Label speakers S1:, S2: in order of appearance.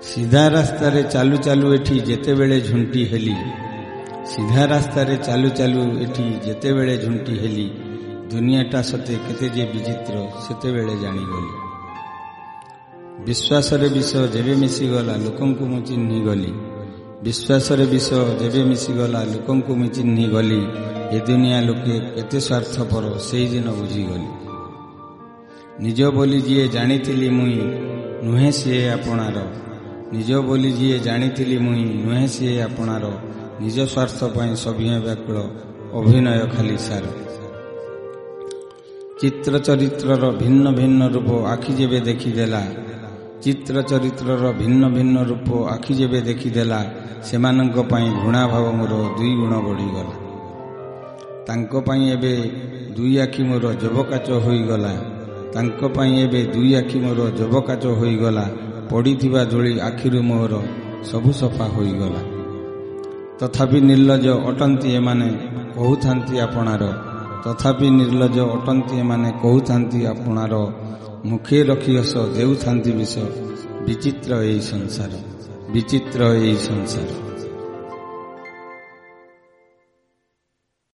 S1: ସିଧା ରାସ୍ତାରେ ଚାଲୁ ଚାଲୁ ଏଠି ଯେତେବେଳେ ଝୁଣ୍ଟି ହେଲି ସିଧା ରାସ୍ତାରେ ଚାଲୁ ଚାଲୁ ଏଠି ଯେତେବେଳେ ଝୁଣ୍ଟି ହେଲି ଦୁନିଆଟା ସତେ କେତେ ଯେ ବିଚିତ୍ର ସେତେବେଳେ ଜାଣିଗଲି। ବିଶ୍ୱାସରେ ବିଷ ଯେବେ ମିଶିଗଲା ଲୋକଙ୍କୁ ମୁଁ ଚିହ୍ନିଗଲି। ବିଶ୍ୱାସରେ ବିଷ ଯେବେ ମିଶିଗଲା ଲୋକଙ୍କୁ ମୁଁ ଚିହ୍ନିଗଲି। ଏ ଦୁନିଆ ଲୋକେ କେତେ ସ୍ୱାର୍ଥପର ସେଇଦିନ ବୁଝିଗଲି। ନିଜ ବୋଲି ଯିଏ ଜାଣିଥିଲି ମୁଇଁ ନୁହେଁ ସିଏ ଆପଣାର। ନିଜ ବୋଲି ଯିଏ ଜାଣିଥିଲି ମୁଇଁ ନୁହେଁ ସିଏ ଆପଣାର ନିଜ ସ୍ୱାର୍ଥ ପାଇଁ ସଭିଏ ବ୍ୟାକୁଳ ଅଭିନୟ ଖାଲି ସାର। ଚିତ୍ର ଚରିତ୍ରର ଭିନ୍ନ ଭିନ୍ନ ରୂପ ଆଖି ଯେବେ ଦେଖିଦେଲା ଚିତ୍ର ଚରିତ୍ରର ଭିନ୍ନ ଭିନ୍ନ ରୂପ ଆଖି ଯେବେ ଦେଖିଦେଲା ସେମାନଙ୍କ ପାଇଁ ଘୃଣାଭାବ ମୋର ଦୁଇ ଗୁଣ ବଢ଼ିଗଲା। ତାଙ୍କ ପାଇଁ ଏବେ ଦୁଇ ଆଖି ମୋର ଯବକାଚ ହୋଇଗଲା ତାଙ୍କ ପାଇଁ ଏବେ ଦୁଇ ଆଖି ମୋର ଯବକାଚ ହୋଇଗଲା ପଡ଼ିଥିବା ଧୂଳି ଆଖିରୁ ମୋର ସବୁ ସଫା ହୋଇଗଲା। ତଥାପି ନିର୍ଲଜ ଅଟନ୍ତି ଏମାନେ କହୁଥାନ୍ତି ଆପଣାର। ତଥାପି ନିର୍ଲଜ ଅଟନ୍ତି ଏମାନେ କହୁଥାନ୍ତି ଆପଣାର। ମୁଖେ ରଖି ହସ ଦେଉଥାନ୍ତି ବିଷ। ବିଚିତ୍ର ଏଇ ସଂସାର। ବିଚିତ୍ର ଏଇ ସଂସାର।